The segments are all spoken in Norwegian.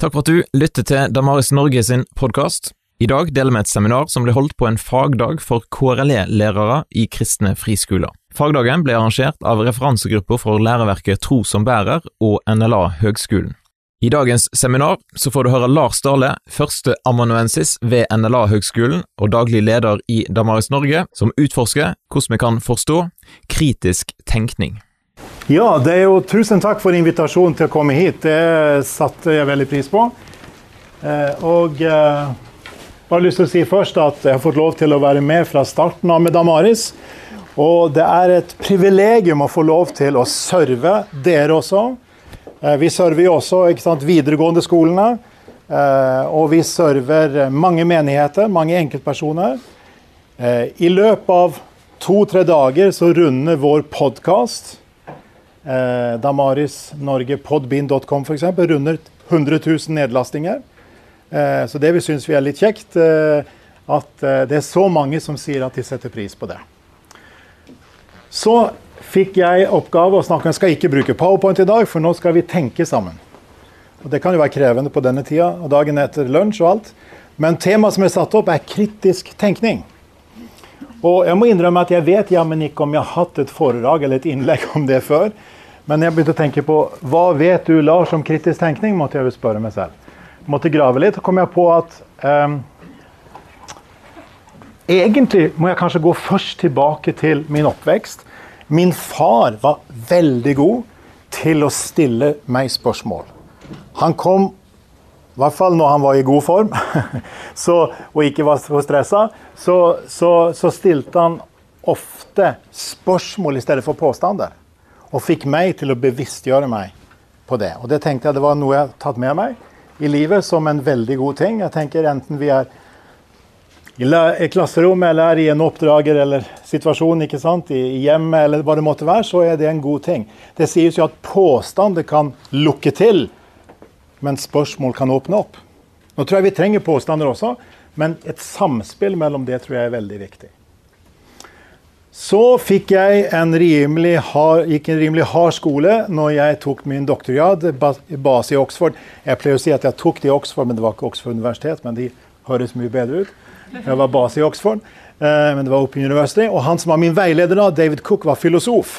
Takk for at du lytter til Damaris Norge sin podkast. I dag deler vi et seminar som ble holdt på en fagdag for KRLE-lærere i kristne friskoler. Fagdagen ble arrangert av referansegrupper for læreverket Tro som bærer og NLA Høgskolen. I dagens seminar så får du høre Lars Dale, første amanuensis ved NLA Høgskolen og daglig leder i Damaris Norge, som utforsker hvordan vi kan forstå kritisk tenkning. Ja, det er jo tusen takk for invitasjonen til å komme hit. Det satte jeg veldig pris på. Eh, og eh, bare lyst til å si først at jeg har fått lov til å være med fra starten av med Damaris. Og det er et privilegium å få lov til å serve dere også. Eh, vi server jo også sant, videregående skolene. eh, Og vi server mange menigheter, mange enkeltpersoner. I løpet av to-tre dager så runder vår podkast Eh, Damaris Norge, f.eks. runder 100 000 nedlastinger. Eh, så det vi syns vi er litt kjekt, eh, at eh, det er så mange som sier at de setter pris på det. Så fikk jeg oppgave å snakke Jeg skal ikke bruke powerpoint i dag, for nå skal vi tenke sammen. Og Det kan jo være krevende på denne tida, og dagen etter lunsj og alt. Men temaet som er satt opp, er kritisk tenkning. Og jeg må innrømme at jeg vet jammen ikke om jeg har hatt et foredrag eller et innlegg om det før. Men jeg begynte å tenke på hva vet du, Lars, om kritisk tenkning? måtte jeg jo spørre meg selv. Måtte grave litt, og kom jeg på at um, Egentlig må jeg kanskje gå først tilbake til min oppvekst. Min far var veldig god til å stille meg spørsmål. Han kom i hvert fall når han var i god form så, og ikke var så stressa, så, så, så, stilte han ofte spørsmål i stedet for påstander. Og fikk meg til å bevisstgjøre meg på det. Og det tenkte jeg det var noe jeg har tatt med meg i livet som en veldig god ting. Jeg tenker Enten vi er i klasserommet eller er i en oppdrager eller situasjon ikke sant? i hjemmet eller hva det måtte være, så er det en god ting. Det sies jo at påstander kan lukke til men spørsmål kan åpne opp. Nå tror jeg vi trenger påstander også, men et samspill mellom det tror jeg er veldig viktig. Så fikk jeg en rimelig hard, gikk en rimelig hard skole når jeg tok min doktorgrad, base i Oxford. Jeg pleier å si at jeg tok det i Oxford, men det var ikke Oxford universitet. Men de høres mye bedre ut. Jeg var base i Oxford, eh, men det var Open University. Og han som var min veileder da, David Cook, var filosof.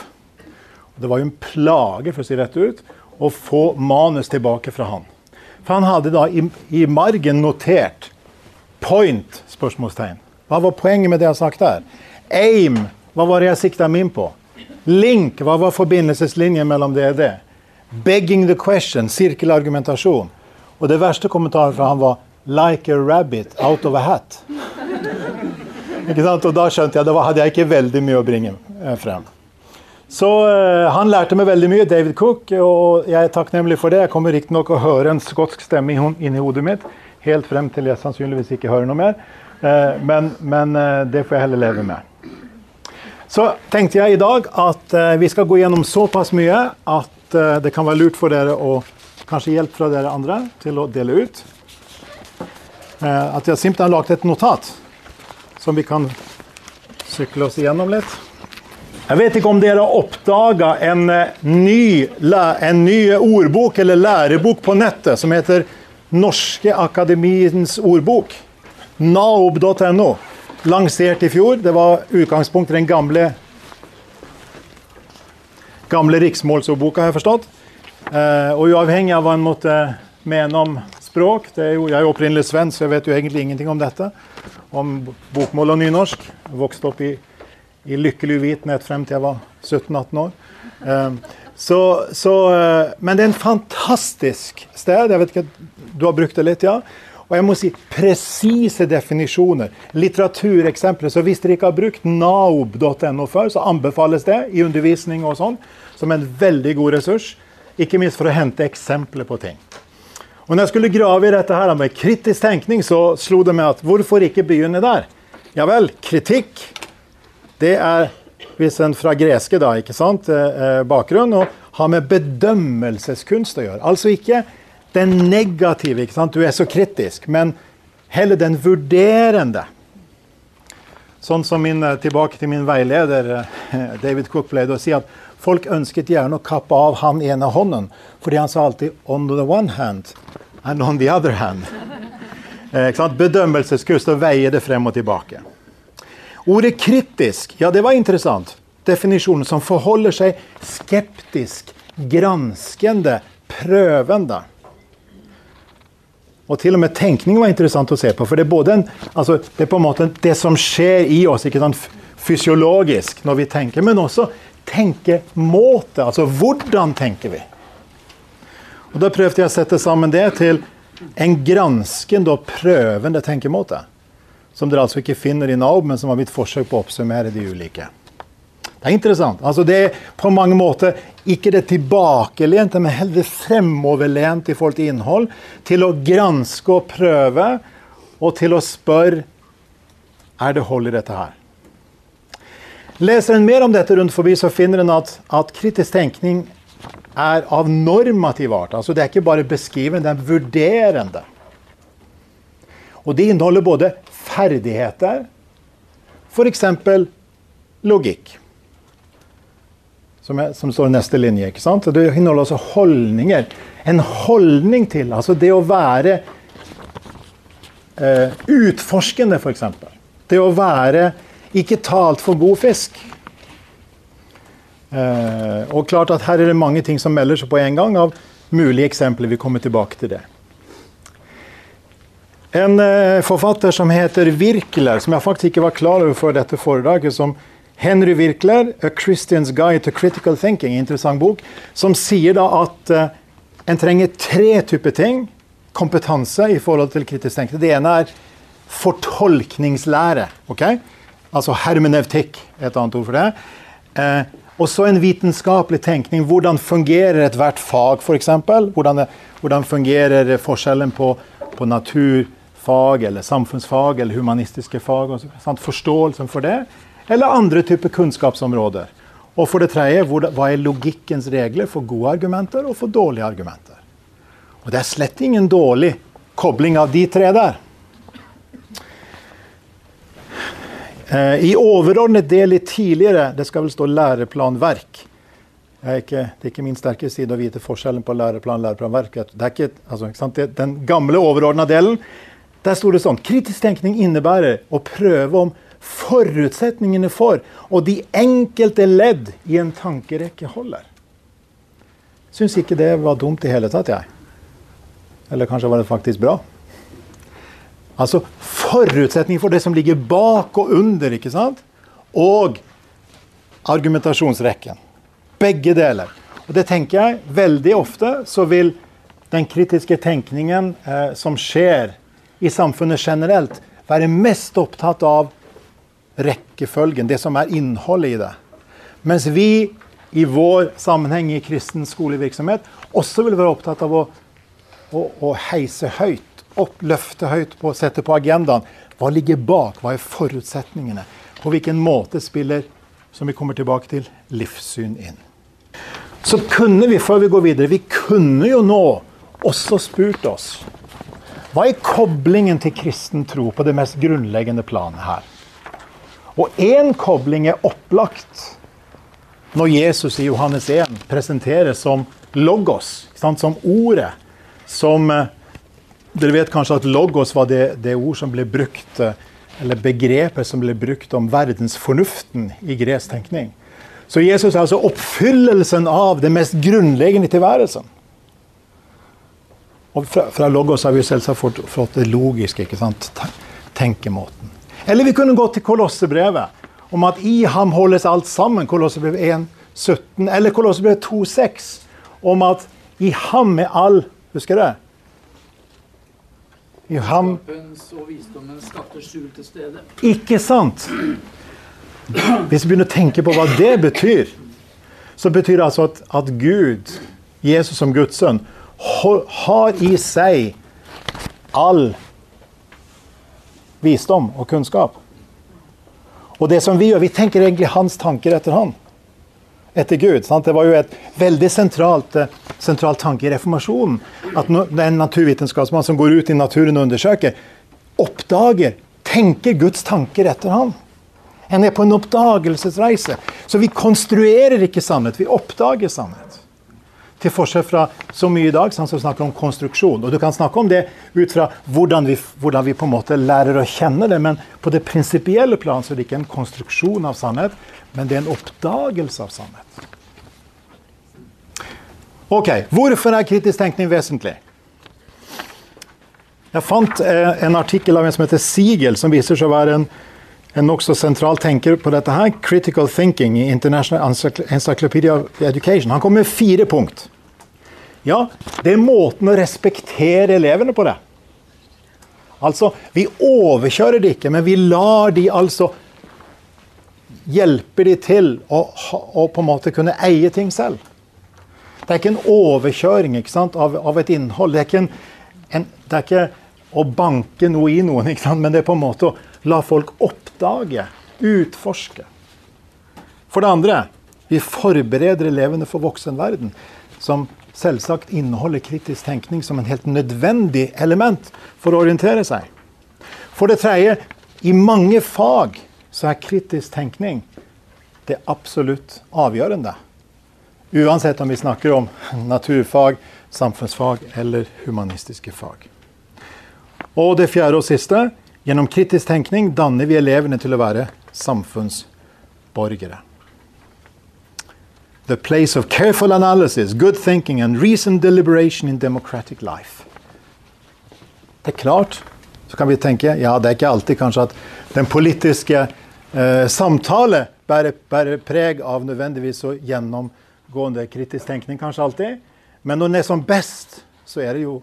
Det var jo en plage, for å si rett ut, å få manus tilbake fra han. For han hadde da i, i margen notert 'point?' spørsmålstegn. Hva var poenget med det jeg har sagt der? Aim, hva var det jeg sikta min på? Link, hva var forbindelseslinjen mellom det og det? Begging the question, sirkelargumentasjon. Og det verste kommentaren fra han var 'like a rabbit out of a hat'. ikke sant? Og da skjønte jeg, da hadde jeg ikke veldig mye å bringe eh, frem. Så uh, han lærte meg veldig mye, David Cook, og jeg er takknemlig for det. Jeg kommer riktignok å høre en skotsk stemme inni hodet mitt helt frem til jeg sannsynligvis ikke hører noe mer. Uh, men, men uh, det får jeg heller leve med. Så tenkte jeg i dag at vi skal gå gjennom såpass mye at det kan være lurt for dere å kanskje hjelpe fra dere andre til å dele ut. at jeg simpelthen har lagd et notat som vi kan sykle oss igjennom litt. Jeg vet ikke om dere oppdaga en, eh, en ny ordbok eller lærebok på nettet som heter Norske Akademiens ordbok. Naob.no. Lansert i fjor. Det var utgangspunktet i den gamle gamle riksmålsordboka, har jeg forstått. Eh, og uavhengig av hva en måtte mene om språk er jo, Jeg er jo opprinnelig svensk, så jeg vet jo egentlig ingenting om dette. Om bokmål og nynorsk. Jeg vokste opp i i lykkelig uvitenhet frem til jeg var 17-18 år. Ehm, så, så, eh, men det er en fantastisk sted. Jeg vet ikke, Du har brukt det litt, ja? Og jeg må si presise definisjoner. Litteratureksempler. Så hvis dere ikke har brukt naob.no før, så anbefales det i undervisning og sånn som en veldig god ressurs. Ikke minst for å hente eksempler på ting. Og når jeg skulle grave i dette her med kritisk tenkning, så slo det meg at hvorfor ikke begynne der? Ja vel, kritikk det er hvis en fra greske da, ikke sant, eh, eh, bakgrunn og har med bedømmelseskunst å gjøre. Altså ikke den negative, ikke sant, du er så kritisk, men heller den vurderende. Sånn som min, eh, tilbake til min veileder David Cook pleide å si at folk ønsket gjerne å kappe av han ene hånden, fordi han sa alltid 'on the one hand'. And on the other hand. Eh, Bedømmelseskunst å veie det frem og tilbake. Ordet kritisk, ja, det var interessant. Definisjonen som forholder seg skeptisk, granskende, prøvende. Og til og med tenkning var interessant å se på. For det er både en, altså, det, er på en måte det som skjer i oss ikke sant, fysiologisk når vi tenker, men også tenkemåte. Altså hvordan tenker vi? Og Da prøvde jeg å sette sammen det til en granskende og prøvende tenkemåte. Som dere altså ikke finner i NAOB, men som var mitt forsøk på å oppsummere de ulike. Det er interessant. Altså det er på mange måter ikke det tilbakelente, men heller fremoverlent i forhold til innhold. Til å granske og prøve, og til å spørre er det hold i dette her. Leser en mer om dette rundt forbi, så finner en at, at kritisk tenkning er av normativ art. Altså det er ikke bare beskrivende, det er vurderende. Og det inneholder både ferdigheter, f.eks. logikk som, er, som står i neste linje. ikke sant? Det inneholder også holdninger. En holdning til altså det å være eh, utforskende, f.eks. Det å være ikke ta altfor god fisk. Eh, og klart at her er det mange ting som melder seg på en gang, av mulige eksempler. Vi kommer tilbake til det. En eh, forfatter som heter Virkler, som jeg faktisk ikke var klar over før dette foredraget, som Henry Virkler, 'A Christian's Guide to Critical Thinking', interessant bok, som sier da at uh, en trenger tre typer ting. Kompetanse i forhold til kritisk tenkning. Det ene er fortolkningslære. Okay? Altså hermeneutikk, et annet ord for det. Uh, og så en vitenskapelig tenkning. Hvordan fungerer ethvert fag, f.eks.? Hvordan, hvordan fungerer forskjellen på, på naturfag eller samfunnsfag eller humanistiske fag? Og, Forståelsen for det eller andre typer kunnskapsområder. Og for det tredje, hva er logikkens regler for gode argumenter og for dårlige argumenter? Og det er slett ingen dårlig kobling av de tre der. Eh, I overordnet del litt tidligere, det skal vel stå læreplanverk. Er, ikke, det er ikke min sterke side å vite forskjellen på læreplan og læreplanverk. Det er ikke, altså, ikke Den gamle overordna delen, der sto det sånn Kritisk tenkning innebærer å prøve om forutsetningene for og de enkelte ledd i en tankerekke holder. Syns ikke det var dumt i hele tatt, jeg. Eller kanskje var det faktisk bra? Altså forutsetningen for det som ligger bak og under, ikke sant? Og argumentasjonsrekken. Begge deler. Og det tenker jeg veldig ofte så vil den kritiske tenkningen eh, som skjer i samfunnet generelt, være mest opptatt av rekkefølgen, det som er innholdet i det. Mens vi i vår sammenheng i kristen skolevirksomhet også vil være opptatt av å, å, å heise høyt, opp, løfte høyt, på, sette på agendaen. Hva ligger bak? Hva er forutsetningene? På hvilken måte spiller, som vi kommer tilbake til, livssyn inn? Så kunne vi, før vi går videre, vi kunne jo nå også spurt oss hva er koblingen til kristen tro på det mest grunnleggende planet her? Og én kobling er opplagt når Jesus i Johannes 1 presenteres som logos, som ordet. Som eh, Dere vet kanskje at logos var det, det ord som ble brukt, eh, eller begrepet som ble brukt om verdensfornuften i gresk tenkning. Så Jesus er altså oppfyllelsen av det mest grunnleggende i tilværelsen. Og fra, fra logos har vi selvsagt fått, fått det logiske, ikke sant? tenkemåten. Eller vi kunne gå til Kolossebrevet, om at i ham holdes alt sammen. Kolossebrev 1, 17. Eller Kolossebrev 2, 6, om at i ham er all Husker du det? I ham. Ikke sant? Hvis vi begynner å tenke på hva det betyr, så betyr det altså at, at Gud, Jesus som Guds sønn, har i seg all visdom og kunnskap. Og det som vi gjør, vi tenker egentlig hans tanker etter han. Etter Gud. Sant? Det var jo et veldig sentralt, eh, sentralt tanke i reformasjonen. At den en naturvitenskapsmann som går ut i naturen og undersøker, oppdager, tenker Guds tanker etter han. En er på en oppdagelsesreise. Så vi konstruerer ikke sannhet, vi oppdager sannhet. Til forskjell fra så mye i dag som snakker om konstruksjon. Og du kan snakke om det ut fra hvordan vi, hvordan vi på en måte lærer å kjenne det, men på det prinsipielle plan så er det ikke en konstruksjon av sannhet, men det er en oppdagelse av sannhet. Ok, Hvorfor er kritisk tenkning vesentlig? Jeg fant eh, en artikkel av en som heter Siegel, som viser seg å være en, en nokså sentral tenker på dette her. 'Critical Thinking' i International Encyclopedia of Education. Han kom med fire punkt. Ja, det er måten å respektere elevene på det. Altså, vi overkjører de ikke, men vi lar de altså hjelpe de til å, å på en måte kunne eie ting selv. Det er ikke en overkjøring ikke av, av, et innhold. Det er ikke, en, en, det er ikke å banke noe i noen, ikke sant, men det er på en måte å la folk oppdage, utforske. For det andre, vi forbereder elevene for voksenverden, som selvsagt inneholder kritisk tenkning som en helt nødvendig element for å orientere seg. For det tredje, i mange fag så er kritisk tenkning det absolutt avgjørende. Uansett om vi snakker om naturfag, samfunnsfag eller humanistiske fag. Og det fjerde og siste gjennom kritisk tenkning danner vi elevene til å være samfunnsborgere. The place of careful analysis, good thinking and reasoned deliberation in democratic life. Det er klart, så kan vi tenke ja, det er ikke alltid kanskje at den politiske eh, samtale bærer, bærer preg av nødvendigvis å gjennomgående kritisk tenkning kanskje alltid. Men når den er som best, så er det jo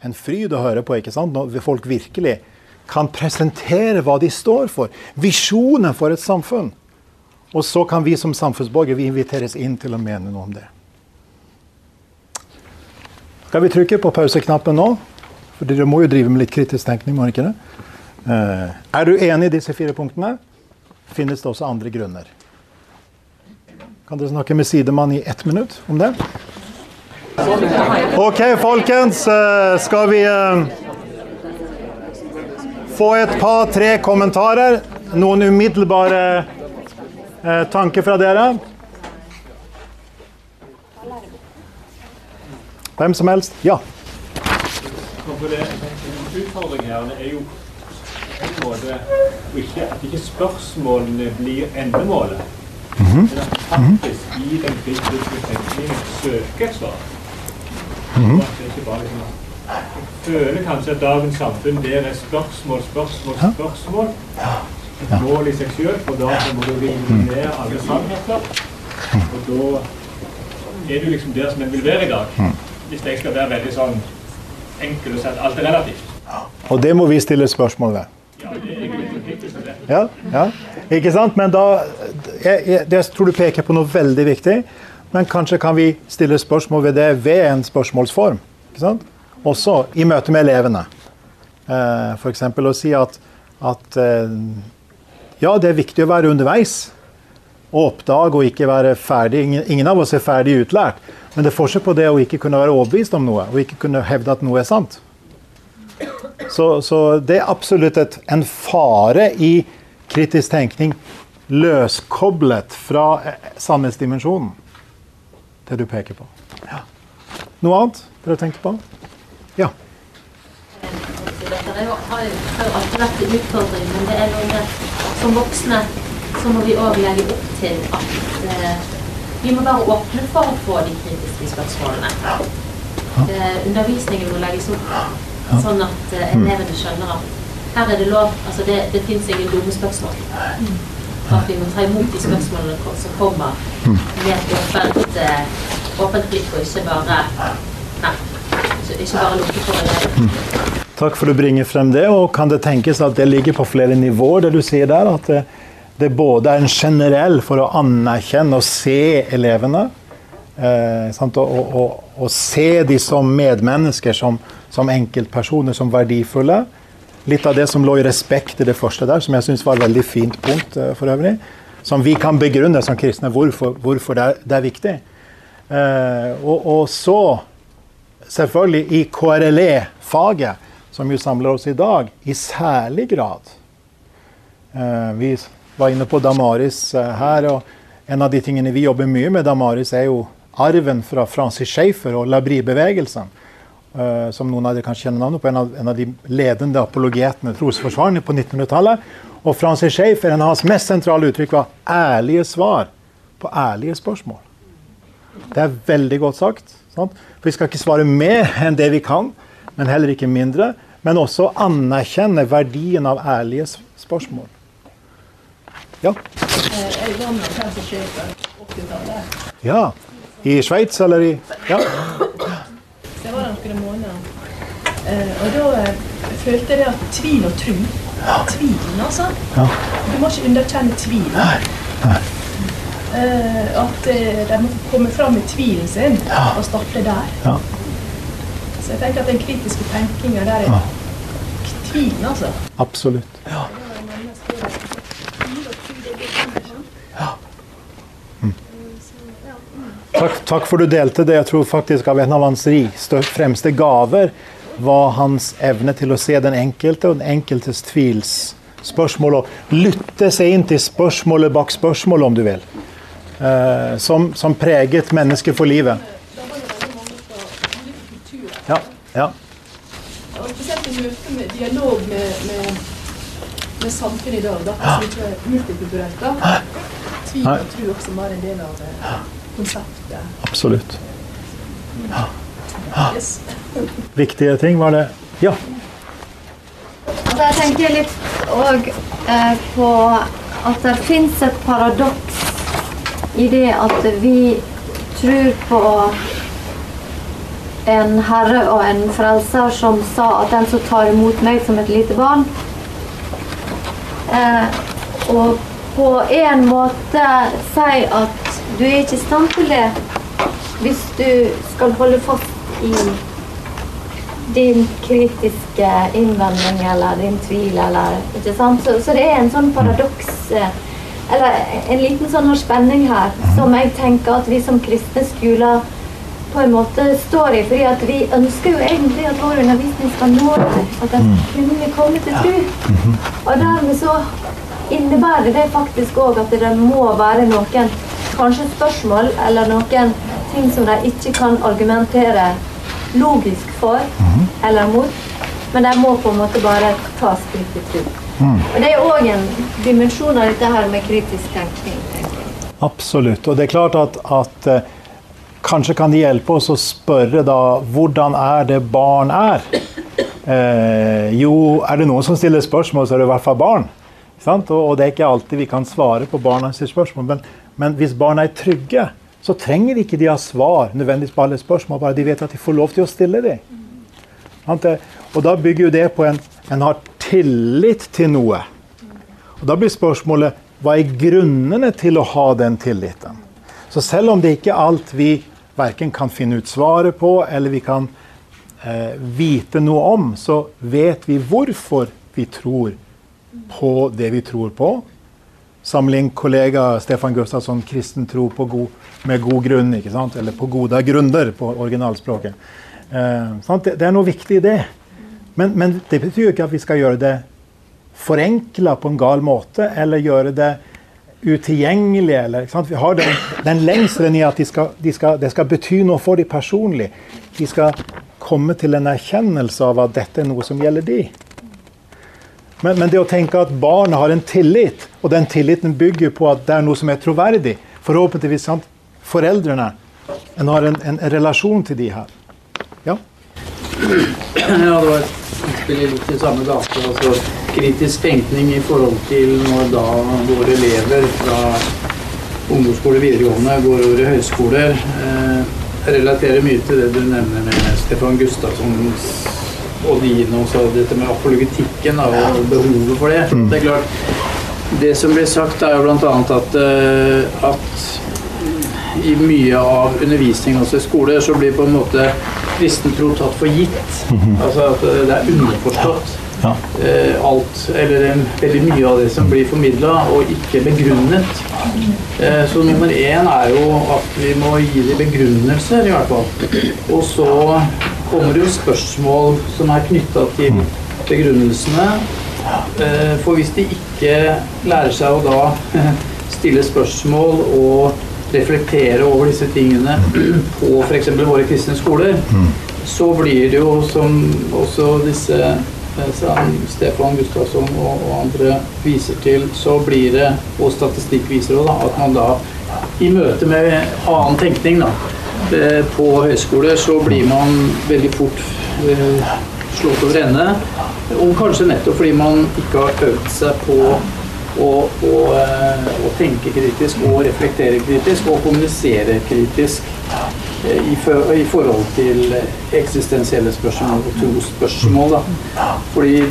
en fryd å høre på ikke sant? når folk virkelig kan presentere hva de står for. Visjonen for et samfunn. Og så kan vi som samfunnsborgere vi inviteres inn til å mene noe om det. Skal vi trykke på pauseknappen nå? For dere må jo drive med litt kritisk tenkning. må ikke det? Uh, er du enig i disse fire punktene? Finnes det også andre grunner? Kan dere snakke med sidemann i ett minutt om det? OK, folkens. Eh, skal vi eh, få et par-tre kommentarer? Noen umiddelbare eh, tanker fra dere? Hvem som helst? Ja. Utfordringen her er jo på en måte at ikke spørsmålene blir endemålet. Mm -hmm. Men at faktisk i den bibliske tenkningen søker et svar. Mm -hmm. Jeg føler kanskje at dagens samfunn der er spørsmål, spørsmål, spørsmål. Et mål i seg sjøl, for da må du rive ned alle sannheter. Og da er du liksom der som en vil være i dag. Hvis jeg skal være veldig sånn enkel og si at alt er relativt. Og det må vi stille spørsmål ved. Ja, det er egentlig det. Ja, ja. Ikke sant? Men da jeg, jeg, jeg tror du peker på noe veldig viktig. Men kanskje kan vi stille spørsmål ved det ved en spørsmålsform. Ikke sant? Også i møte med elevene. Eh, F.eks. å si at, at eh, ja, det er viktig å være underveis. Og oppdage og ikke være ferdig. Ingen, av oss er ferdig utlært. Men det er forskjell på det å ikke kunne være overbevist om noe, og ikke kunne hevde at noe er sant. Så, så det er absolutt et, en fare i kritisk tenkning løskoblet fra eh, sannhetsdimensjonen. Det du peker på. Ja. Noe annet dere tenker på? Ja. Det har jo, alltid vært en utfordring, men det er noe med som voksne så må vi òg legge opp til at eh, vi må være åpne for å få de kritiske spørsmålene. Eh, undervisningen må legges opp sånn at eh, elevene skjønner at her er det lov. Altså det, det fins ingen dumme spørsmål. At vi må ta imot de spørsmålene som kommer med et åpent, uh, åpent blikk, og ikke bare Nei. Ikke bare lukke på det. Takk for at du bringer frem det. og Kan det tenkes at det ligger på flere nivåer, det du sier der? At det, det både er en generell for å anerkjenne og se elevene, eh, og, og, og, se de som medmennesker, som, som enkeltpersoner, som verdifulle litt av det som lå i respekt i det første der, som jeg syns var et veldig fint punkt eh, for øvrig. Som vi kan begrunne som kristne hvorfor, hvorfor det, er, det, er, viktig. Eh, og, og, så, selvfølgelig i KRLE-faget, som jo samler oss i dag, i særlig grad. Uh, vi var inne på Damaris her, og en av de tingene vi jobber mye med Damaris, er jo arven fra Francis Schaefer og Labrie-bevegelsen. eh, som noen av dere kan kjenne navnet på, en av, en av de ledende apologetene, trosforsvarerne på 1900-tallet. Og Francis Schaefer, en av hans mest sentrale uttrykk var 'ærlige svar på ærlige spørsmål'. Det er veldig godt sagt. For Vi skal ikke svare mer enn det vi kan, men heller ikke mindre. Men også anerkjenne verdien av ærlige spørsmål. Ja. Jeg var med Francis Schaefer 80-tallet. ja. I Sveits, eller i Ja. Så jeg var der noen måneder. Eh, og da eh, følte jeg at tvil og tro Tvilen, altså. Ja. Du må ikke underkjenne tvilen. Eh, at eh, de må komme fram med tvilen sin og starte der. Ja. Så jeg tenker at den kritiske tenkinga der er tvilen, altså. Absolutt. Takk, takk for du delte det. Jeg tror faktisk av en av hans fremste gaver var hans evne til å se den enkelte og den enkeltes tvilsspørsmål. Og lytte seg inn til spørsmålet bak spørsmålet, om du vil. Eh, som, som preget mennesket for livet. Ja, ja. Og spesielt i møte med dialog med, med, med samfunnet i dag, da, som ikke er multikulturelt. da. Tvil og tro også var en del av eh, konseptet. Absolutt. Yes. Viktige ting var det. Ja. Altså, jeg tenker litt òg eh, på at det fins et paradoks i det at vi tror på en herre og en frelser som sa at den som tar imot meg som et lite barn eh, Og på en måte si at du er ikke i stand til det hvis du skal holde fast i din kritiske innvending eller din tvil eller ikke sant? Så, så det er en sånn paradoks eh, eller en liten sånn spenning her som jeg tenker at vi som kristne skoler på en måte står i. fordi at vi ønsker jo egentlig at vår undervisning skal nå. At den kunne komme til tro. Og dermed så innebærer det faktisk òg at det må være noen kanskje spørsmål eller noen ting som de ikke kan argumentere logisk for eller mot, men de må på en måte bare ta skritt i tro. Og Det er òg en dimensjon av dette her med kritisk tenkning. Absolutt. Og det er klart at, at eh, kanskje kan det hjelpe oss å spørre da hvordan er det barn er? Eh, jo, er det noen som stiller spørsmål, så er det i hvert fall barn. Og, og det er ikke alltid vi kan svare på barnas spørsmål. Men, men hvis barna er trygge, så trenger ikke de ha svar nødvendigvis på alle spørsmål, bare de vet at de får lov til å stille dem. Og da bygger jo det på en en har tillit til noe. Og Da blir spørsmålet hva er grunnene til å ha den tilliten? Så selv om det ikke er alt vi verken kan finne ut svaret på, eller vi kan eh, vite noe om, så vet vi hvorfor vi tror på det vi tror på. Sammenlign kollega Stefan Gustafsson 'kristen tro god, med god grunn', ikke sant? eller 'på gode grunner' på originalspråket. Eh? Det, det er noe viktig i det. Men, men det betyr jo ikke at vi skal gjøre det forenkla på en gal måte, eller gjøre det utilgjengelig. Eller? Vi har den, den lengselen i at de skal, de skal, det skal bety noe for dem personlig. De skal komme til en erkjennelse av at dette er noe som gjelder de. Men, men det å tenke at barn har en tillit, og den tilliten bygger på at det er noe som er troverdig Forhåpentligvis sant? foreldrene. En har en, en relasjon til de her. Ja. Ja, det var utspill i litt i samme gate. Altså kritisk tenkning i forhold til når da våre elever fra ungdomsskole, videregående går over i høyskoler. Eh, relaterer mye til det du nevner med Stefan Gustavssons og dine også, dette med apologetikken da, og behovet for det. Det er klart, det som blir sagt er jo annet at, eh, at i mye av undervisningen også i skoler så blir på en måte kristen tro tatt for gitt. Altså at eh, det er underforstått. Ja. Eh, alt, eller eh, veldig mye av det som blir formidla, og ikke begrunnet. Eh, så nummer én er jo at vi må gi dem begrunnelser, i hvert fall. Og så kommer det jo spørsmål som er knytta til begrunnelsene. Eh, for hvis de ikke lærer seg å da stille spørsmål og reflektere over disse tingene på f.eks. våre kristne skoler, så blir det jo, som også disse eh, som Stefan Gustavsson og, og andre viser til, så blir det, og statistikk viser også, da, at man da i møte med annen tenkning da, eh, på høyskole, så blir man veldig fort eh, slått over ende. Og kanskje nettopp fordi man ikke har øvd seg på å, og, og, tenke kritisk og reflektere kritisk og kommunisere kritisk eh, i, for, i forhold til eksistensielle spørsmål og trosspørsmål. Fordi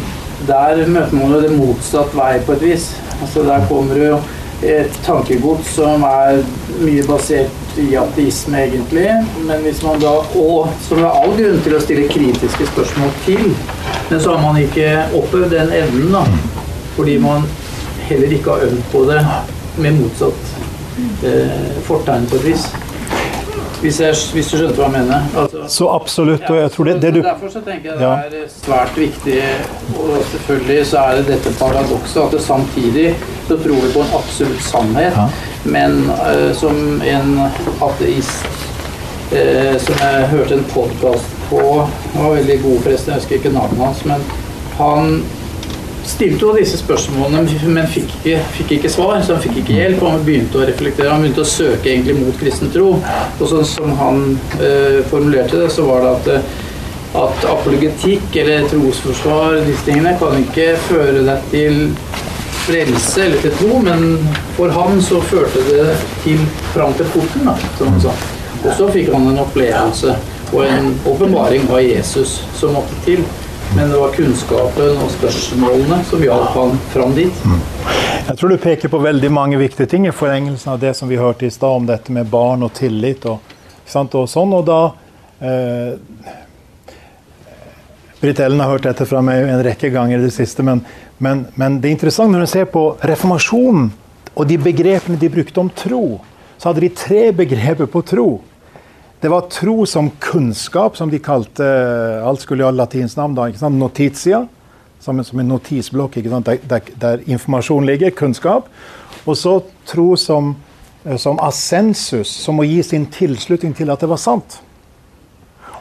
der møter man jo det motsatt vei på et vis. Altså Der kommer jo et tankegods som er mye basert i ateisme, egentlig. Men hvis man da, og som det er all grunn til å stille kritiske spørsmål til, men så har man ikke opplevd den evnen, da. Fordi man heller ikke har øvd på det med motsatt eh, fortegn på et vis. Hvis, jeg, hvis, du skjønte hva jeg mener? Altså, så absolutt. og jeg tror det, det du... Derfor så tenker jeg det er svært viktig, og selvfølgelig så er det dette paradokset at det samtidig så tror vi på en absolutt sannhet, ja. men uh, som en ateist uh, som jeg hørte en podkast på, han var veldig god forresten, jeg husker ikke navnet hans, men han stilte jo disse spørsmålene, men fikk ikke, fikk ikke, svar. Så han fikk ikke hjelp. og Han begynte å reflektere, han begynte å søke egentlig mot kristen tro. Og sånn som han eh, formulerte det, så var det at, at apologetikk eller trosforsvar, disse tingene, kan ikke føre deg til frelse eller til tro, men for han så førte det til fram til porten, da, som han sa. Og så fikk han en opplevelse og en åpenbaring av Jesus som måtte til. Men det var kunnskapen og spørsmålene som hjalp han fram dit. Mm. Jeg tror du peker på veldig mange viktige ting i forengelsen av det som vi hørte i stad om dette med barn og tillit. og, og sånn, og da eh, Britt Ellen har hørt dette fra meg en rekke ganger i det siste, men, men, men det er interessant når du ser på reformasjonen og de begrepene de brukte om tro, så hadde de tre begreper på tro. Det var tro som kunnskap, som de kalte Alt skulle ha latinsk navn da. ikke sant? Notitia, som, som en notisblokk der, der, der, informasjon ligger. Kunnskap. Og så tro som, eh, som assensus, som å gi sin tilslutning til at det var sant.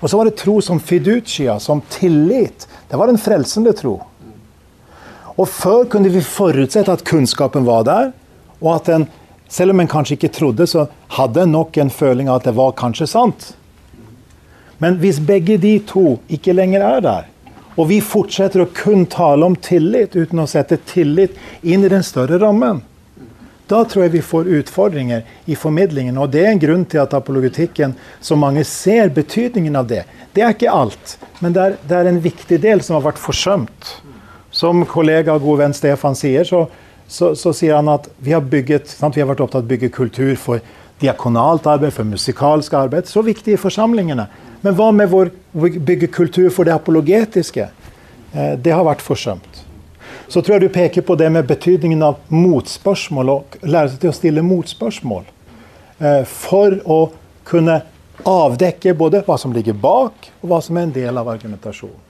Og så var det tro som fiducia, som tillit. Det var en frelsende tro. Og før kunne vi forutsette at kunnskapen var der, og at den selv om en kanskje ikke trodde, så hadde en nok en føling av at det var kanskje sant. Men hvis begge de to ikke lenger er der, og vi fortsetter å kun tale om tillit uten å sette tillit inn i den større rammen, da tror jeg vi får utfordringer i formidlingen. Og det er en grunn til at apologetikken, så mange ser betydningen av det. Det er ikke alt, men det er, det er en viktig del som har vært forsømt. Som kollega og god venn Stefan sier, så så, så, sier han at vi har, bygget, sant, vi har vært opptatt av å bygge kultur for diakonalt arbeid, for musikalsk arbeid. Så viktig i forsamlingene. Men hva med vår bygge kultur for det apologetiske? Eh, det har vært forsømt. Så tror jeg du peker på det med betydningen av motspørsmål, og lære seg til å stille motspørsmål. Eh, for å kunne avdekke både hva som ligger bak, og hva som er en del av argumentasjonen.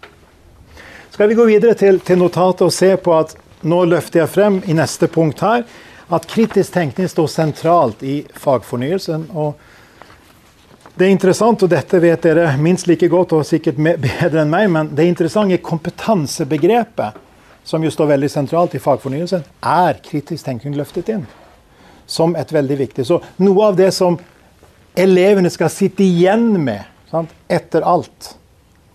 Skal vi gå videre til, til notatet og se på at nå løfter jeg frem i neste punkt her at kritisk tenkning står sentralt i fagfornyelsen. og det er interessant, og dette vet dere minst like godt og sikkert bedre enn meg, men det interessante kompetansebegrepet, som jo står veldig sentralt i fagfornyelsen, er kritisk tenkning løftet inn som et veldig viktig. Så noe av det som elevene skal sitte igjen med sant, etter alt,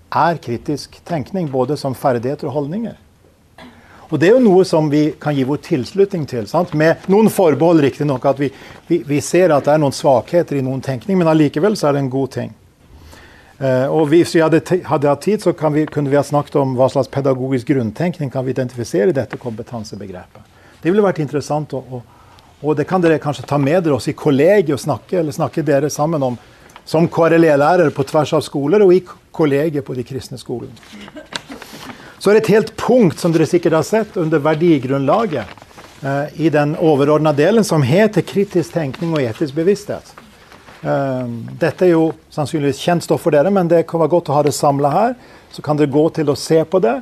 er kritisk tenkning, både som ferdigheter og holdninger. Og Det er jo noe som vi kan gi vår tilslutning til. Sant? Med noen forbehold, riktignok, at vi, vi, vi, ser at det er noen svakheter i noen tenkning, men allikevel så er det en god ting. Uh, og Hvis vi hadde, hadde hatt tid, så vi, kunne vi ha snakket om hva slags pedagogisk grunntenkning kan vi identifisere i dette kompetansebegrepet. Det ville vært interessant, og, og, og, det kan dere kanskje ta med dere også i kollegiet og snakke, eller snakke dere sammen om som KRLE-lærere på tvers av skoler og i kollegiet på de kristne skolene. Så er det et helt punkt som dere sikkert har sett under verdigrunnlaget eh, i den overordna delen, som heter kritisk tenkning og etisk bevissthet. Eh, dette er jo sannsynligvis kjent stoff for dere, men det kan være godt å ha det samla her. Så kan dere gå til å se på det.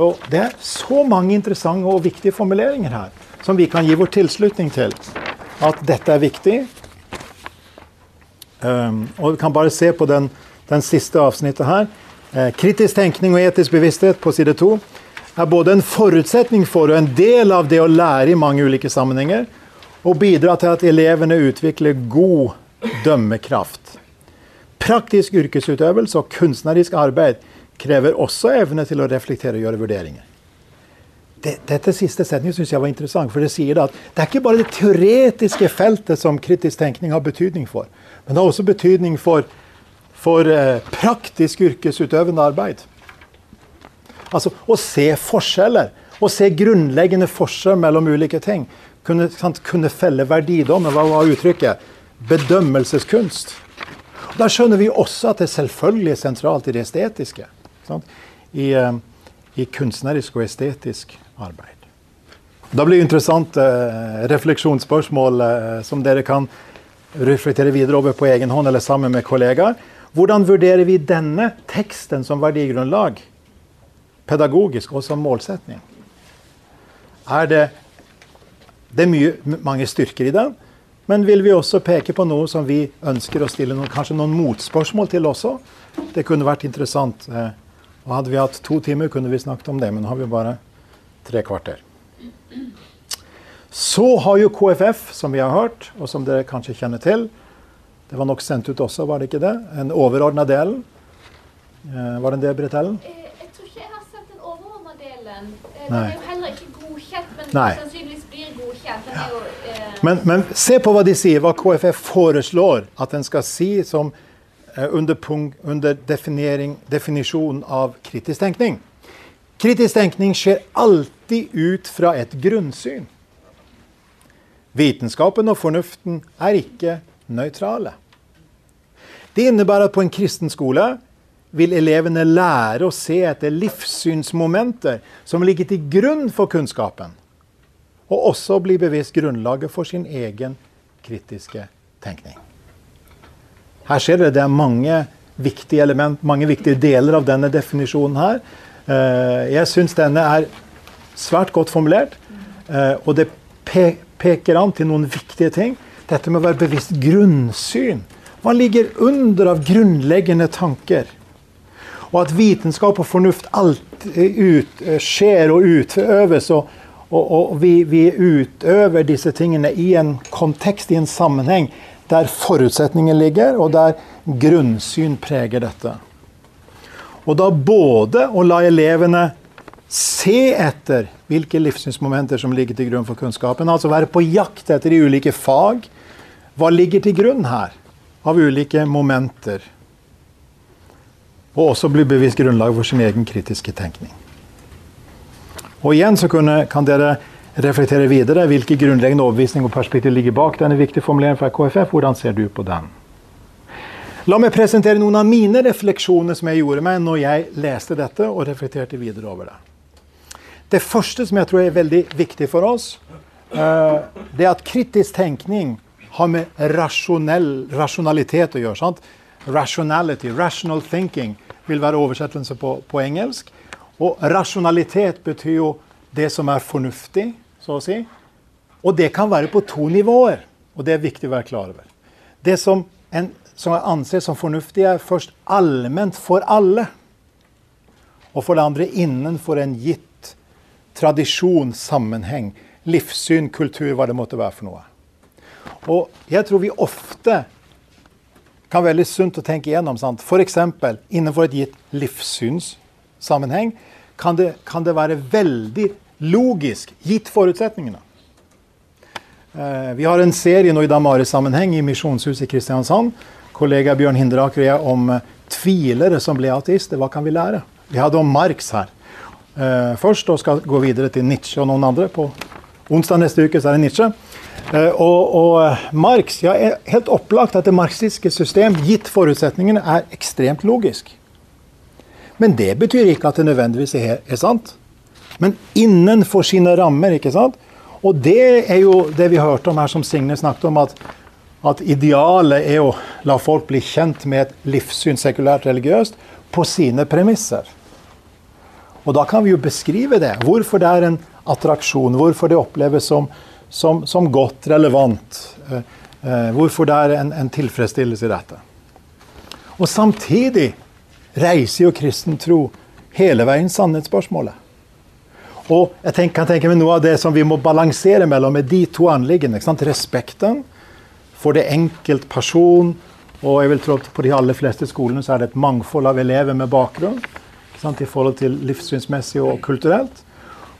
Og det er så mange interessante og viktige formuleringer her som vi kan gi vår tilslutning til. At dette er viktig. Um, og vi kan bare se på den, den siste avsnittet her. Eh, kritisk tenkning og etisk bevissthet på side to er både en forutsetning for og en del av det å lære i mange ulike sammenhenger, og bidra til at elevene utvikler god dømmekraft. Praktisk yrkesutøvelse og kunstnerisk arbeid krever også evne til å reflektere og gjøre vurderinger. Dette siste setningen synes jeg var interessant, for det sier at det er ikke bare det teoretiske feltet som kritisk tenkning har betydning for, men det har også betydning for, for eh, praktisk yrkesutøvende arbeid. Altså å se forskjeller, å se grunnleggende forskjell mellom ulike ting. Kunne, kunne felle verdidommen, hva var uttrykket? Bedømmelseskunst. Da skjønner vi også at det selvfølgelig er sentralt i det estetiske. I, eh, I, kunstnerisk og estetisk arbeid. Da blir det interessant eh, refleksjonsspørsmål eh, som dere kan reflektere videre over på egen hånd eller sammen med kollegaer. Hvordan vurderer vi denne teksten som verdigrunnlag? Pedagogisk og som målsetning? Er det, det er mye, mange styrker i den. Men vil vi også peke på noe som vi ønsker å stille noen, kanskje noen motspørsmål til også? Det kunne vært interessant. Eh, og Hadde vi hatt to timer, kunne vi snakket om det, men nå har vi bare tre kvarter. Så har jo KFF, som vi har hørt, og som dere kanskje kjenner til Det var nok sendt ut også, var det ikke det? En overordna delen. Eh, var det det, Britt Ellen? Eh, jeg tror ikke jeg har sett den overordna delen. Den Nei. er jo heller ikke godkjent, men Nei. sannsynligvis blir godkjent. Den er jo, eh, Men, men se på hva de sier, hva KFF foreslår at en skal si som eh, under, punkt, under definisjon av kritisk tenkning. Kritisk tenkning skjer alltid ut fra et grunnsyn. Vitenskapen og fornuften er ikke nøytrale. Det innebærer at på en kristen skole vil elevene lære å se etter livssynsmomenter som ligger til grunn for kunnskapen, og også bli bevisst grunnlaget for sin egen kritiske tenkning. Her ser dere det er mange viktige element, mange viktige deler av denne definisjonen her. Eh, Jeg syns denne er svært godt formulert, eh, og det peker an til noen viktige ting. Dette med å være bevisst grunnsyn. Hva ligger under av grunnleggende tanker? Og at vitenskap og fornuft alltid ut, eh, skjer og utøves. Og, og, og vi, vi, utøver disse tingene i en kontekst, i en sammenheng, der forutsetningen ligger, og der grunnsyn preger dette. Og da både å la elevene se etter hvilke livssynsmomenter som ligger til grunn for kunnskapen, altså være på jakt etter de ulike fag. Hva ligger til grunn her av ulike momenter? Og også bli bevisst grunnlag for sin egen kritiske tenkning. Og igjen så kunne, kan dere reflektere videre hvilke grunnleggende overbevisning og perspektiv ligger bak denne viktige formuleringen fra KFF. Hvordan ser du på den? La meg presentere noen av mine refleksjoner som jeg gjorde meg når jeg leste dette og reflekterte videre over det. Det første som jeg tror er veldig viktig for oss, eh, det er at kritisk tenkning har med rasjonell, rasjonalitet å gjøre. sant? Rationality, rational thinking, vil være oversettelse på, på engelsk. Og rasjonalitet betyr jo det som er fornuftig, så å si. Og det kan være på to nivåer, og det er viktig å være klar over. Det som, en, som jeg anser som fornuftig, er først allment for alle. Og for det andre innenfor en gitt tradisjon, sammenheng, livssyn, kultur, hva det måtte være for noe. Og jeg tror vi ofte kan være litt sunt å tenke igjennom. sant? F.eks. innenfor et gitt livssynssammenheng kan det, kan det være veldig logisk, gitt forutsetningene. Eh, vi har en serie nå i Damaris-sammenheng i Misjonshuset i Kristiansand. Kollega Bjørn Hinderaker og jeg om eh, tvilere som ble ateister. Hva kan vi lære? Vi hadde om Marx her eh, først, og skal gå videre til Nietzsche og noen andre. På onsdag neste uke så er det Nietzsche. Eh, og, og eh, Marx, ja, helt opplagt at det marxistiske system, gitt forutsetningene, er ekstremt logisk. Men det betyr ikke at det nødvendigvis er, er sant. Men innenfor sine rammer. ikke sant? Og det er jo det vi hørte om her, som Signe snakket om, at, at idealet er å la folk bli kjent med et livssyn, sekulært religiøst, på sine premisser. Og da kan vi jo beskrive det. Hvorfor det er en attraksjon, hvorfor det oppleves som, som, som godt, relevant. Eh, Eh, hvorfor det er en, en tilfredsstillelse i dette. Og samtidig reiser jo kristen tro hele veien sannhetsspørsmålet. Og jeg tenker, kan tenke meg noe av det som vi må balansere mellom er de to anliggende. Respekten for det enkelt person, og jeg vil tro at på de aller fleste skolene så er det et mangfold av elever med bakgrunn i forhold til livssynsmessig og kulturelt.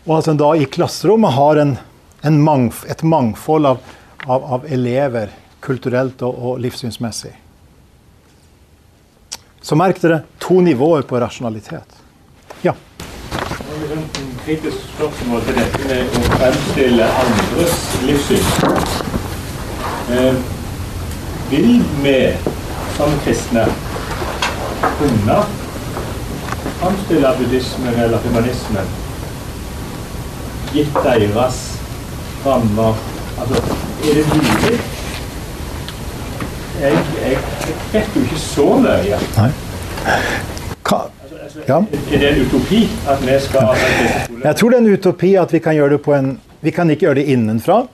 Og at en da i klasserommet har en mangf et mangfold av, av, av, elever kulturelt og, og livssynsmessig. Så merk dere to nivåer på rasjonalitet. Ja. Et kritisk spørsmål til dette med å fremstille andres livssyn. Eh, vil vi som kristne kunne fremstille buddhismen eller humanismen gitt deres rammer? Altså, er det mulig? Jeg, jeg, vet jo ikke så mye. Nei. Ka ja. Er det en utopi at vi skal Jeg tror det er en utopi at vi kan gjøre det på en Vi kan ikke gjøre det innenfra,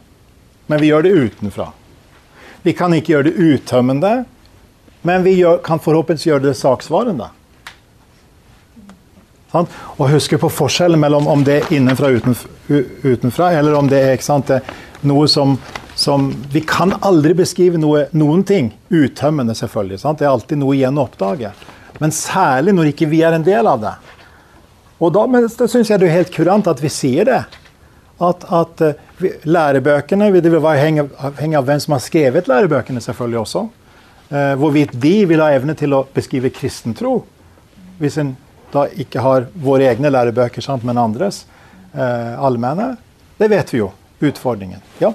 men vi gjør det utenfra. Vi kan ikke gjøre det uttømmende, men vi gjør, kan forhåpentligvis gjøre det saksvarende. Sånn? Og huske på forskjellen mellom om det er innenfra og utenfra, utenfra eller om det er sant, noe som som Vi kan aldri beskrive noe, noen ting uttømmende, selvfølgelig. Sant? Det er alltid noe igjen å oppdage. Men særlig når ikke vi er en del av det. Og da, da syns jeg det er helt kurant at vi sier det. At, at uh, vi, lærebøkene Det vil være henge av hvem som har skrevet lærebøkene, selvfølgelig også. Eh, hvorvidt de vil ha evne til å beskrive kristen tro. Hvis en da ikke har våre egne lærebøker sant, men andres uh, allmenne. Det vet vi jo. Utfordringen. Ja?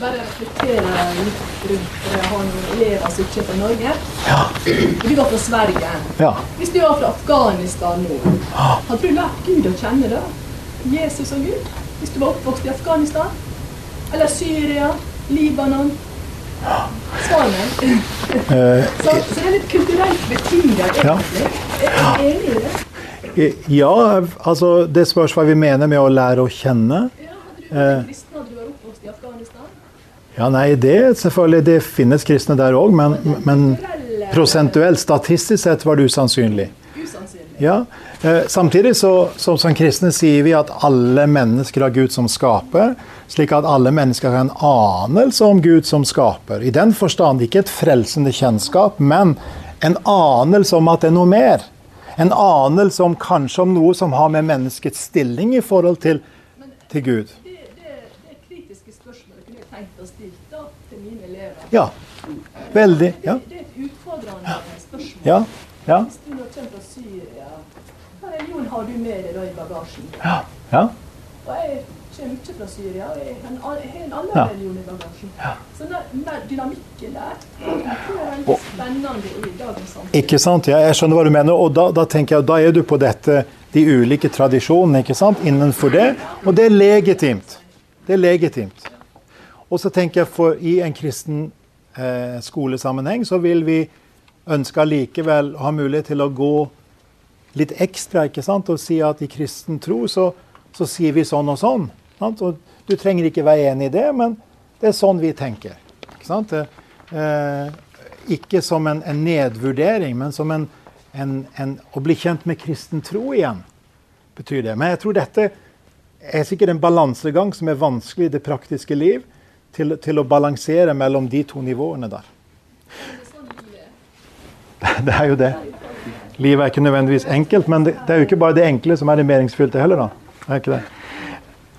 bare reflekterer litt rundt for jeg har noen elever som ikke er fra Norge. Ja. Du var fra Sverige. Ja. Hvis du var fra Afghanistan nå, hadde du lært Gud å kjenne da? Jesus og Gud? Hvis du var oppvokst i Afghanistan? Eller Syria? Libanon? Svanen. Eh, så, så, det er litt kulturelt betinget, egentlig. Ja. Er du enig i det? Eh, ja, altså det spørs hva vi mener med å lære å kjenne. Ja, hadde du vært kristen, hadde du vært oppvokst i Afghanistan? Ja, nei, det selvfølgelig, det finnes kristne der òg, men, men, prosentuelt, statistisk sett, var det usannsynlig. Ja. Eh, samtidig så, så, som kristne sier vi at alle mennesker har Gud som skaper, slik at alle mennesker har en anelse om Gud som skaper. I den forstand ikke et frelsende kjennskap, men en anelse om at det er noe mer. En anelse om kanskje om noe som har med menneskets stilling i forhold til, til Gud. Ja. Veldig. Ja. Det, er et utfordrende spørsmål. Ja. ja. Hvis du nå kommer fra Syria, hva religion har du med deg da i bagasjen? Ja. ja. Og jeg kommer ikke fra Syria, og jeg har en annen ja. religion i bagasjen. Ja. Så den dynamikken der tror er veldig spennende i dagens samfunn. Ikke sant. Ja, jeg skjønner hva du mener. Og da, da, tenker jeg, da er du på dette, de ulike tradisjonene ikke sant, innenfor det. Og det er legitimt. Det er legitimt. Og så tenker jeg for i en kristen eh, skolesammenheng så vil vi ønske likevel å ha mulighet til å gå litt ekstra ikke sant? og si at i kristen tro så, så sier vi sånn og sånn. Du trenger ikke være enig i det, men det er sånn vi tenker. Ikke? Eh, ikke som en, en, nedvurdering, men som en, en, å bli kjent med kristen tro igjen. betyr det. Men jeg tror dette er sikkert en balansegang som er vanskelig i det praktiske liv til, til, å balansere mellom de to nivåene der. Det er jo det. Livet er ikke nødvendigvis enkelt, men det, det er jo ikke bare det enkle som er det meningsfylte heller. da. Det er ikke det.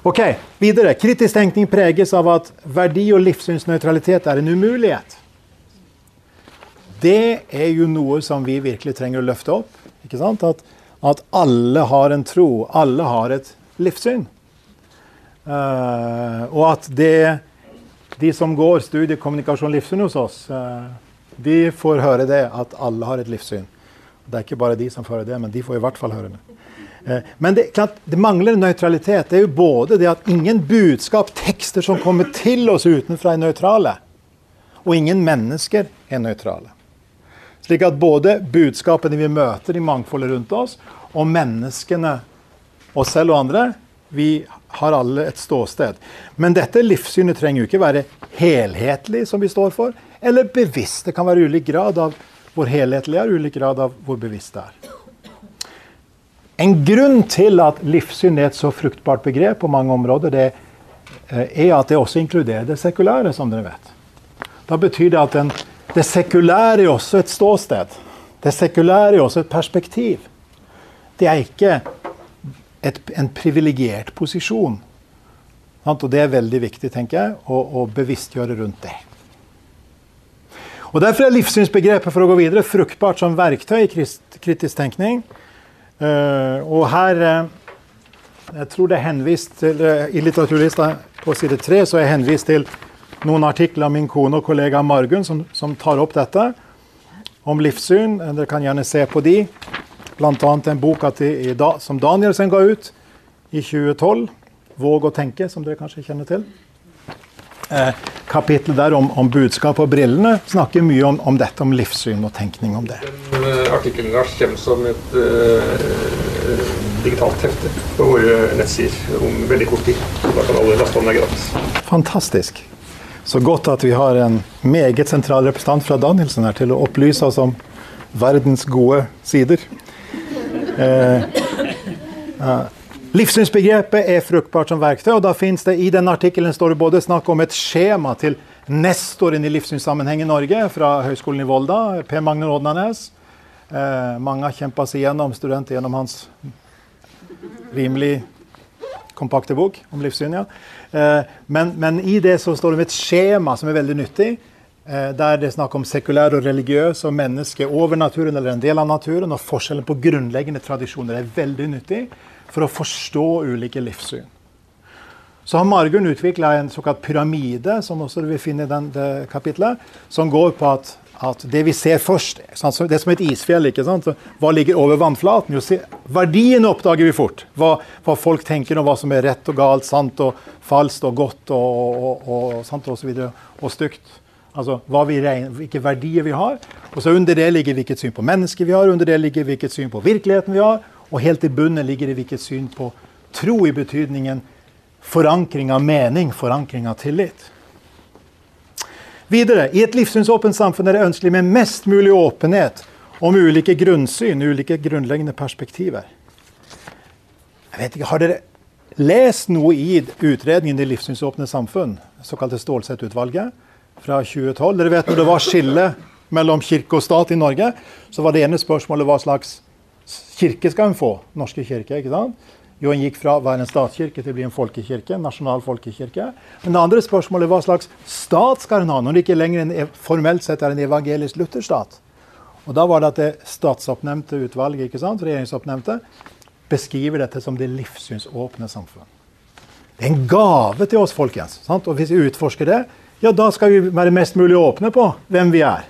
Ok, videre. Kritisk tenkning preges av at verdi- og livssynsnøytralitet er en umulighet. Det er jo noe som vi virkelig trenger å løfte opp. ikke sant? At, at alle har en tro. Alle har et livssyn. Uh, og at det de som går studie kommunikasjon livssyn hos oss, uh, de får høre det at alle har et livssyn. Det er ikke bare de som får høre det, men de får i hvert fall høre det. Eh, men det, klart, det mangler nøytralitet. Det er jo både det at ingen budskap, tekster som kommer til oss utenfra, er nøytrale. Og ingen mennesker er nøytrale. Slik at både budskapene vi møter i mangfoldet rundt oss, og menneskene, oss selv og andre, Vi har alle et ståsted. Men dette livssynet trenger jo ikke være helhetlig, som vi står for, eller bevisst. Det kan være ulik grad av hvor helhetlig er, ulik grad av hvor bevisst det er. En grunn til at livssyn er et så fruktbart begrep på mange områder, det eh, er at det også inkluderer det sekulære, som dere vet. Da betyr det at den, det sekulære er også et ståsted. Det sekulære er også et perspektiv. Det er ikke et, en privilegert posisjon. Og det er veldig viktig, tenker jeg, å, å bevisstgjøre rundt det. Og Derfor er livssynsbegrepet for å gå videre fruktbart som verktøy i kritisk tenkning. Uh, og her uh, Jeg tror det er henvist til uh, I litteraturlista på side tre så er jeg henvist til noen artikler av min kone og kollega Margunn som, som tar opp dette om livssyn. Dere kan gjerne se på de. Bl.a. en bok da, som Danielsen ga ut i 2012. 'Våg å tenke', som dere kanskje kjenner til. Eh, kapittel der om, om budskap og brillene snakker mye om, om, dette, om livssyn og tenkning om det. Den uh, artikkelen kommer som et uh, digitalt hefte på våre nettsider om veldig kort tid. Da kan alle laste om det gratis. Fantastisk. Så godt at vi har en meget sentral representant fra Danielsen her til å opplyse oss om verdens gode sider. Uh, Livssynsbegrepet er fruktbart som verktøy, og da finnes det i den artikkelen står det både snakk om et skjema til nestoren i livssynssammenheng i Norge fra Høgskolen i Volda, Per Magne Rådnanes. Eh, mange har kjempa seg gjennom studenter gjennom hans rimelig kompakte bok om livssyn. Ja. Eh, men, men, i det så står det om et skjema som er veldig nyttig. Eh, der det er snakk om sekulær og religiøs og menneske over naturen eller en del av naturen. Og forskjellen på grunnleggende tradisjoner er veldig nyttig for å forstå ulike livssyn. Så har Margunn utvikla en såkalt pyramide, som også vi finner i den, det kapitlet, som går på at, at det vi ser først sant? Det er som et isfjell. ikke sant? Hva ligger over vannflaten? Jo, verdien oppdager vi fort. Hva, hva, folk tenker om hva som er rett og galt, sant og falskt og godt og, og, og, sant og så videre, og stygt. Altså vi regner, hvilke verdier vi har. Og så Under det ligger hvilket syn på mennesket vi har, under det ligger hvilket syn på virkeligheten vi har, og helt i bunnen ligger det hvilket syn på tro i betydningen forankring av mening, forankring av tillit. Videre, I et livssynsåpent samfunn er det ønskelig med mest mulig åpenhet om ulike grunnsyn, ulike grunnleggende perspektiver. Jeg vet ikke, Har dere lest noe i utredningen i Livssynsåpne samfunn, såkalte Stålsett-utvalget, fra 2012? Dere vet når det var skille mellom kirke og stat i Norge, så var det ene spørsmålet hva slags kirke skal hun få. Norske kirke. ikke sant? Jo, hun gikk fra å være en statskirke til å bli en folkekirke. nasjonal folkekirke. Men det andre spørsmålet er hva slags stat skal hun ha, når det ikke lenger en, formelt sett er en evangelisk lutherstat? Og Da var det at det statsoppnevnte utvalget, ikke sant, regjeringsoppnevnte, beskriver dette som det livssynsåpne samfunn. Det er en gave til oss, folkens. Sant? Og hvis vi utforsker det, ja, da skal vi være mest mulig åpne på hvem vi er.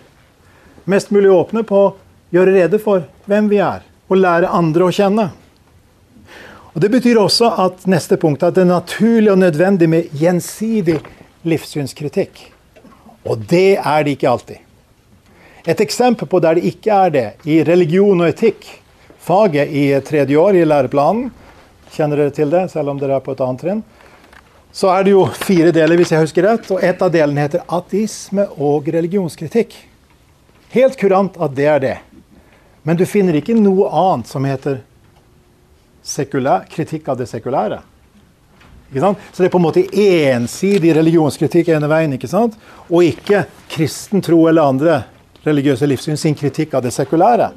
Mest mulig åpne på å gjøre rede for hvem vi er og lære andre å kjenne. Og Det betyr også at neste punkt at det er naturlig og nødvendig med gjensidig livssynskritikk. Og det er det ikke alltid. Et eksempel på der det ikke er det, i religion og etikk, faget i tredje år i læreplanen, kjenner dere til det, selv om dere er på et annet trinn, så er det jo fire deler, hvis jeg husker rett, og et av delene heter ateisme og religionskritikk. Helt kurant at det er det. Men du finner ikke noe annet som heter sekulær, kritikk av det sekulære. Så det er på en måte ensidig religionskritikk ene veien, ikke sant? og ikke kristen tro eller andre religiøse livssyn sin kritikk av det sekulære.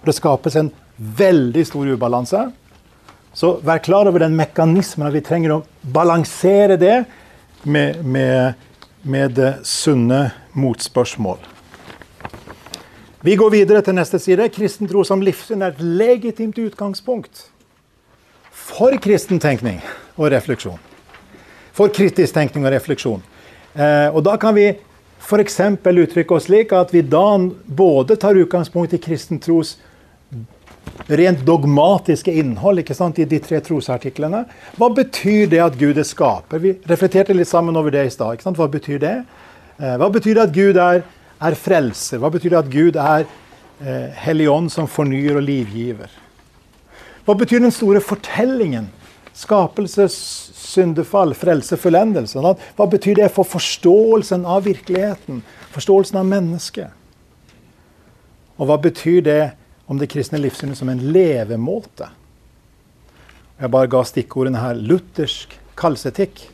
Og det skapes en veldig stor ubalanse. Så vær klar over den mekanismen at vi trenger å balansere det med, med, med sunne motspørsmål. Vi går videre til neste side. Kristen tro som livssyn er et legitimt utgangspunkt for kristen tenkning og refleksjon. For kritisk tenkning og refleksjon. Eh, og da kan vi f.eks. uttrykke oss slik at vi da både tar utgangspunkt i kristen tros rent dogmatiske innhold ikke sant, i de tre trosartiklene. Hva betyr det at Gud er skaper? Vi reflekterte litt sammen over det i stad. Hva betyr det? Eh, hva betyr det at Gud er er frelser? Hva betyr det at Gud er eh, Hellig Ånd som fornyer og livgiver? Hva betyr den store fortellingen Skapelse, syndefall, frelse, fullendelse. Hva betyr det for forståelsen av virkeligheten? Forståelsen av mennesket? Og hva betyr det om det kristne livssynet som en levemåte? Jeg bare ga stikkordene her luthersk kalsetikk.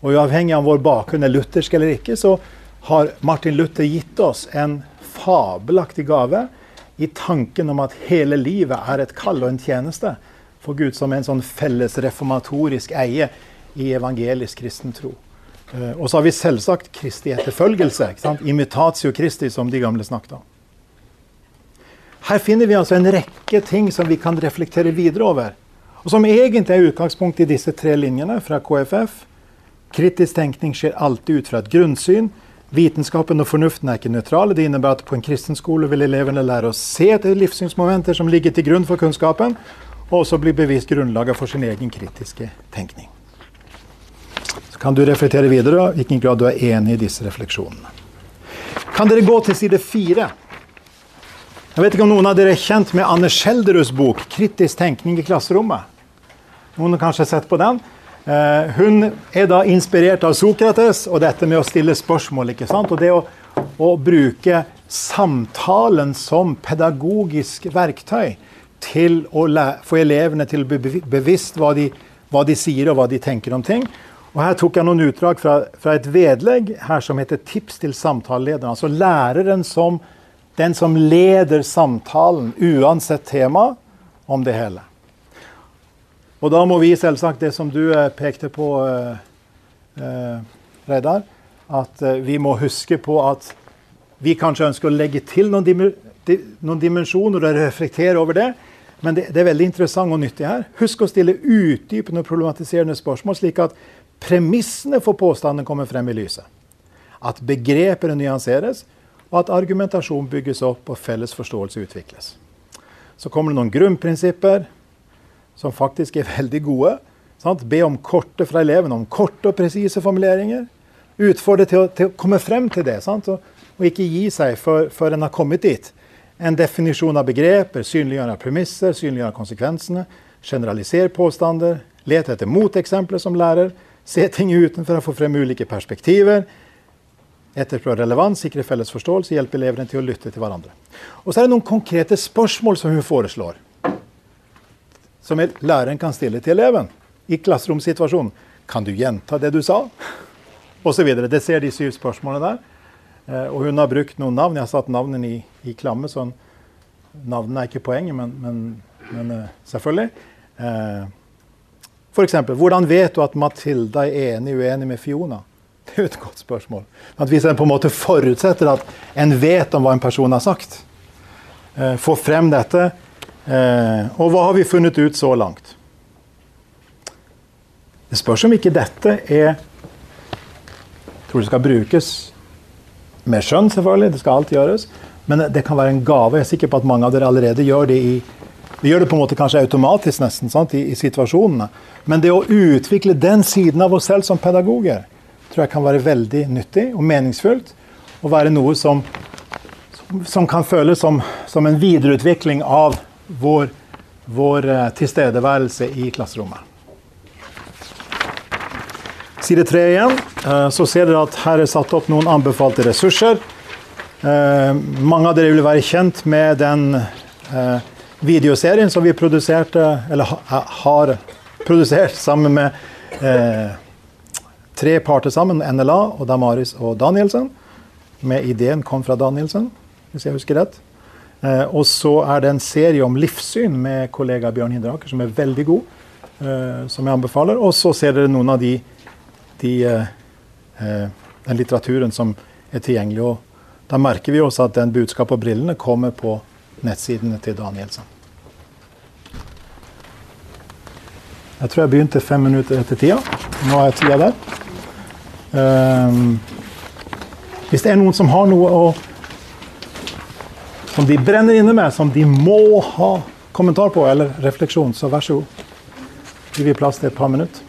Og uavhengig av vår bakgrunn er luthersk eller ikke, så har Martin Luther gitt oss en fabelaktig gave i tanken om at hele livet er et kall og en tjeneste for Gud som en sånn felles reformatorisk eie i evangelisk kristen tro. Eh, og så har vi selvsagt Kristi etterfølgelse. Imitatio Christi, som de gamle snakket om. Her finner vi altså en rekke ting som vi kan reflektere videre over. Og som egentlig er utgangspunkt i disse tre linjene fra KFF. Kritisk tenkning skjer alltid ut fra et grunnsyn. Vitenskapen og fornuften er ikke nøytrale. Det innebærer at på en kristen skole vil elevene lære å se etter livssynsmomenter som ligger til grunn for kunnskapen, og også bli bevist grunnlaget for sin egen kritiske tenkning. Så kan du reflektere videre i hvilken grad du er enig i disse refleksjonene. Kan dere gå til side fire? Jeg vet ikke om noen av dere er kjent med Anne Schjelderus bok 'Kritisk tenkning i klasserommet'. Noen har kanskje sett på den. Uh, hun er da inspirert av Sokrates og dette med å stille spørsmål. ikke sant? Og det å, å bruke samtalen som pedagogisk verktøy til å få elevene til å bli bevisst hva de, hva de, sier og hva de tenker om ting. Og Her tok jeg noen utdrag fra, fra et vedlegg her som heter 'Tips til samtalelederen'. Altså læreren som den som leder samtalen, uansett tema, om det hele. Og da må vi selvsagt, det som du eh, pekte på, eh, eh, Reidar, at eh, vi må huske på at vi kanskje ønsker å legge til noen, dim noen dimensjoner og reflektere over det. Men det, det, er veldig interessant og nyttig her. Husk å stille utdypende og problematiserende spørsmål, slik at premissene for påstanden kommer frem i lyset. At begrepene nyanseres, og at argumentasjon bygges opp og felles forståelse utvikles. Så kommer det noen grunnprinsipper som faktisk er veldig gode. Sant? Be om korte fra elevene, om korte og presise formuleringer. Utfordre til, til, å komme frem til det, og, og, ikke gi seg før, før en har kommet dit. En definisjon av begreper, synliggjøre premisser, synliggjøre konsekvensene. Generalisere påstander. Lete etter moteksempler som lærer. Se ting utenfor og få frem ulike perspektiver etterprøve relevans, sikre felles forståelse, hjelpe elevene til å lytte til hverandre. Og så er det noen konkrete spørsmål som hun foreslår, som læreren kan stille til eleven i klasseromsituasjonen. Kan du gjenta det du sa? Og så videre. Det ser de syv spørsmålene der. Eh, og hun har brukt noen navn. Jeg har satt navnene i, i klamme, så navnene er ikke poenget, men, men, men uh, selvfølgelig. Uh, F.eks.: Hvordan vet du at Matilda er enig uenig med Fiona? Det er jo et godt spørsmål. At Hvis en på en måte forutsetter at en vet om hva en person har sagt, får få frem dette eh, Og hva har vi funnet ut så langt? Det spørs om ikke dette er tror det skal brukes med skjønn, selvfølgelig. Det skal alltid gjøres. Men det kan være en gave. Jeg er sikker på at mange av dere allerede gjør det i vi gjør det på en måte kanskje automatisk nesten sant, i, i situasjonene. Men det å utvikle den siden av oss selv som pedagoger, tror jeg kan være veldig nyttig og meningsfullt. Og være noe som, som kan føles som, som, en videreutvikling av vår, vår uh, tilstedeværelse i klasserommet. Side tre igjen. Uh, så ser dere at her er satt opp noen anbefalte ressurser. Uh, mange av dere vil være kjent med den videoserien som vi produserte, eller har produsert sammen med tre parter sammen, NLA og Damaris og Danielsen. Med ideen kom fra Danielsen, hvis jeg husker rett. Eh, og så er det en serie om livssyn med kollega Bjørn Hindraker som er veldig god. Eh, som jeg anbefaler. Og så ser dere noen av de, de eh, den litteraturen som er tilgjengelig. Og da merker vi også at den budskapet på brillene kommer på nettsidene til Danielsen. Jeg tror jeg begynte fem minutter etter tida. Nå er tida der. Hvis det er noen som har noe å, som de brenner inne med, som de må ha kommentar på eller refleksjon, så vær så god. Gir vi plass til et par minutter.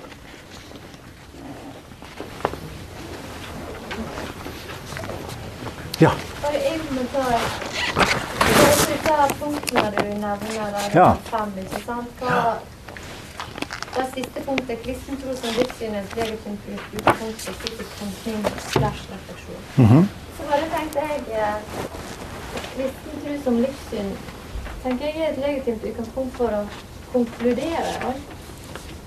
Ja. Bare en kommentar. Punktene du nevner, der, ja. fem, ikke sant? Hva det siste punktet, kristen tro som livssynets legitimt utgangspunkt for sikkert tenkning slash refleksjon. Mhm. Så bare tenkte jeg eh, kristen tro som livssyn tenker jeg er et legitimt utgangspunkt for å konkludere alt.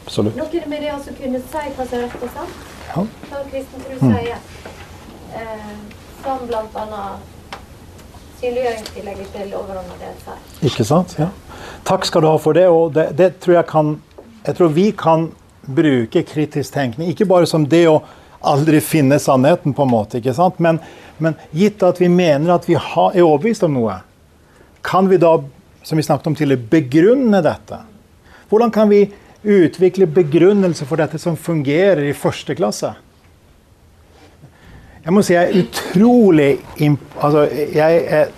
Absolutt. Noe med det å altså kunne si hva som er rett og sant. Ja. Hva kristen tro Mm. sier. Eh, som bl.a. synliggjøringstillegget til overordna del. Ikke sant? Ja. Takk skal du ha for det. Og det, det tror jeg kan Jeg tror vi kan bruke kritisk tenkning, ikke bare som det å aldri finne sannheten, på en måte, ikke sant? Men, men gitt at vi mener at vi har, er overbevist om noe, kan vi da, som vi snakket om tidligere, begrunne dette? Hvordan kan vi utvikle begrunnelse for dette som fungerer i første klasse? Jeg må si jeg er utrolig altså, Jeg er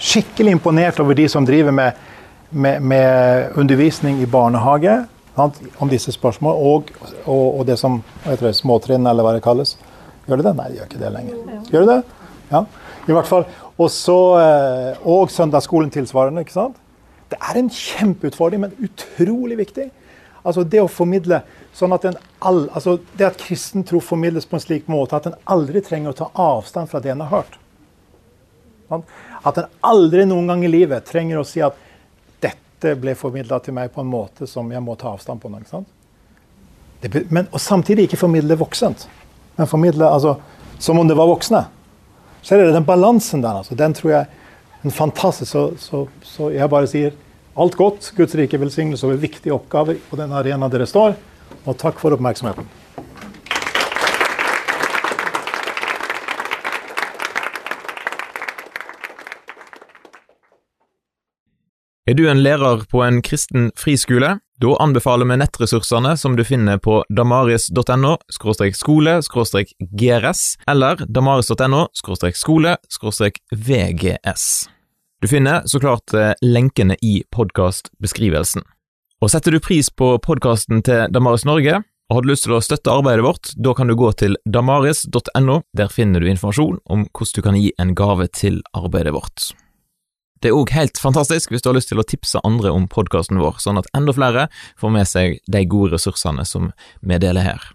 skikkelig imponert over de som driver med, med, med undervisning i barnehage om disse spørsmål, og, og, og det som heter det, småtrinn, eller hva det kalles. Gjør det det? Nei, det gjør ikke det lenger. Gjør det det? Ja, i hvert fall. Og, så, eh, og søndagsskolen tilsvarende. ikke sant? Det er en kjempeutfordring, men utrolig viktig. Altså det å formidle sånn at en all, altså det at kristen tro formidles på en slik måte at en aldri trenger å ta avstand fra det en har hørt. At en aldri noen gang i livet trenger å si at dette ble formidla til meg på en måte som jeg må ta avstand på. Sant? Det, men, og samtidig ikke formidle voksent, men formidle altså, som om det var voksne. Så er det den balansen der. Altså, den tror jeg er fantastisk så, så, så jeg bare sier alt godt. Guds rike velsignelse over viktige oppgaver på den arenaen dere står. Og takk for oppmerksomheten. Er du en lærer på en kristen friskole? Da anbefaler vi nettressursene som du finner på damaris.no skole grs eller damaris.no skole vgs. Du finner så klart eh, lenkene i podkastbeskrivelsen. Og setter du pris på podkasten til Damaris Norge, og har du lyst til å støtte arbeidet vårt, da kan du gå til damaris.no. Der finner du informasjon om hvordan du kan gi en gave til arbeidet vårt. Det er òg helt fantastisk hvis du har lyst til å tipse andre om podkasten vår, sånn at enda flere får med seg de gode ressursene som vi deler her.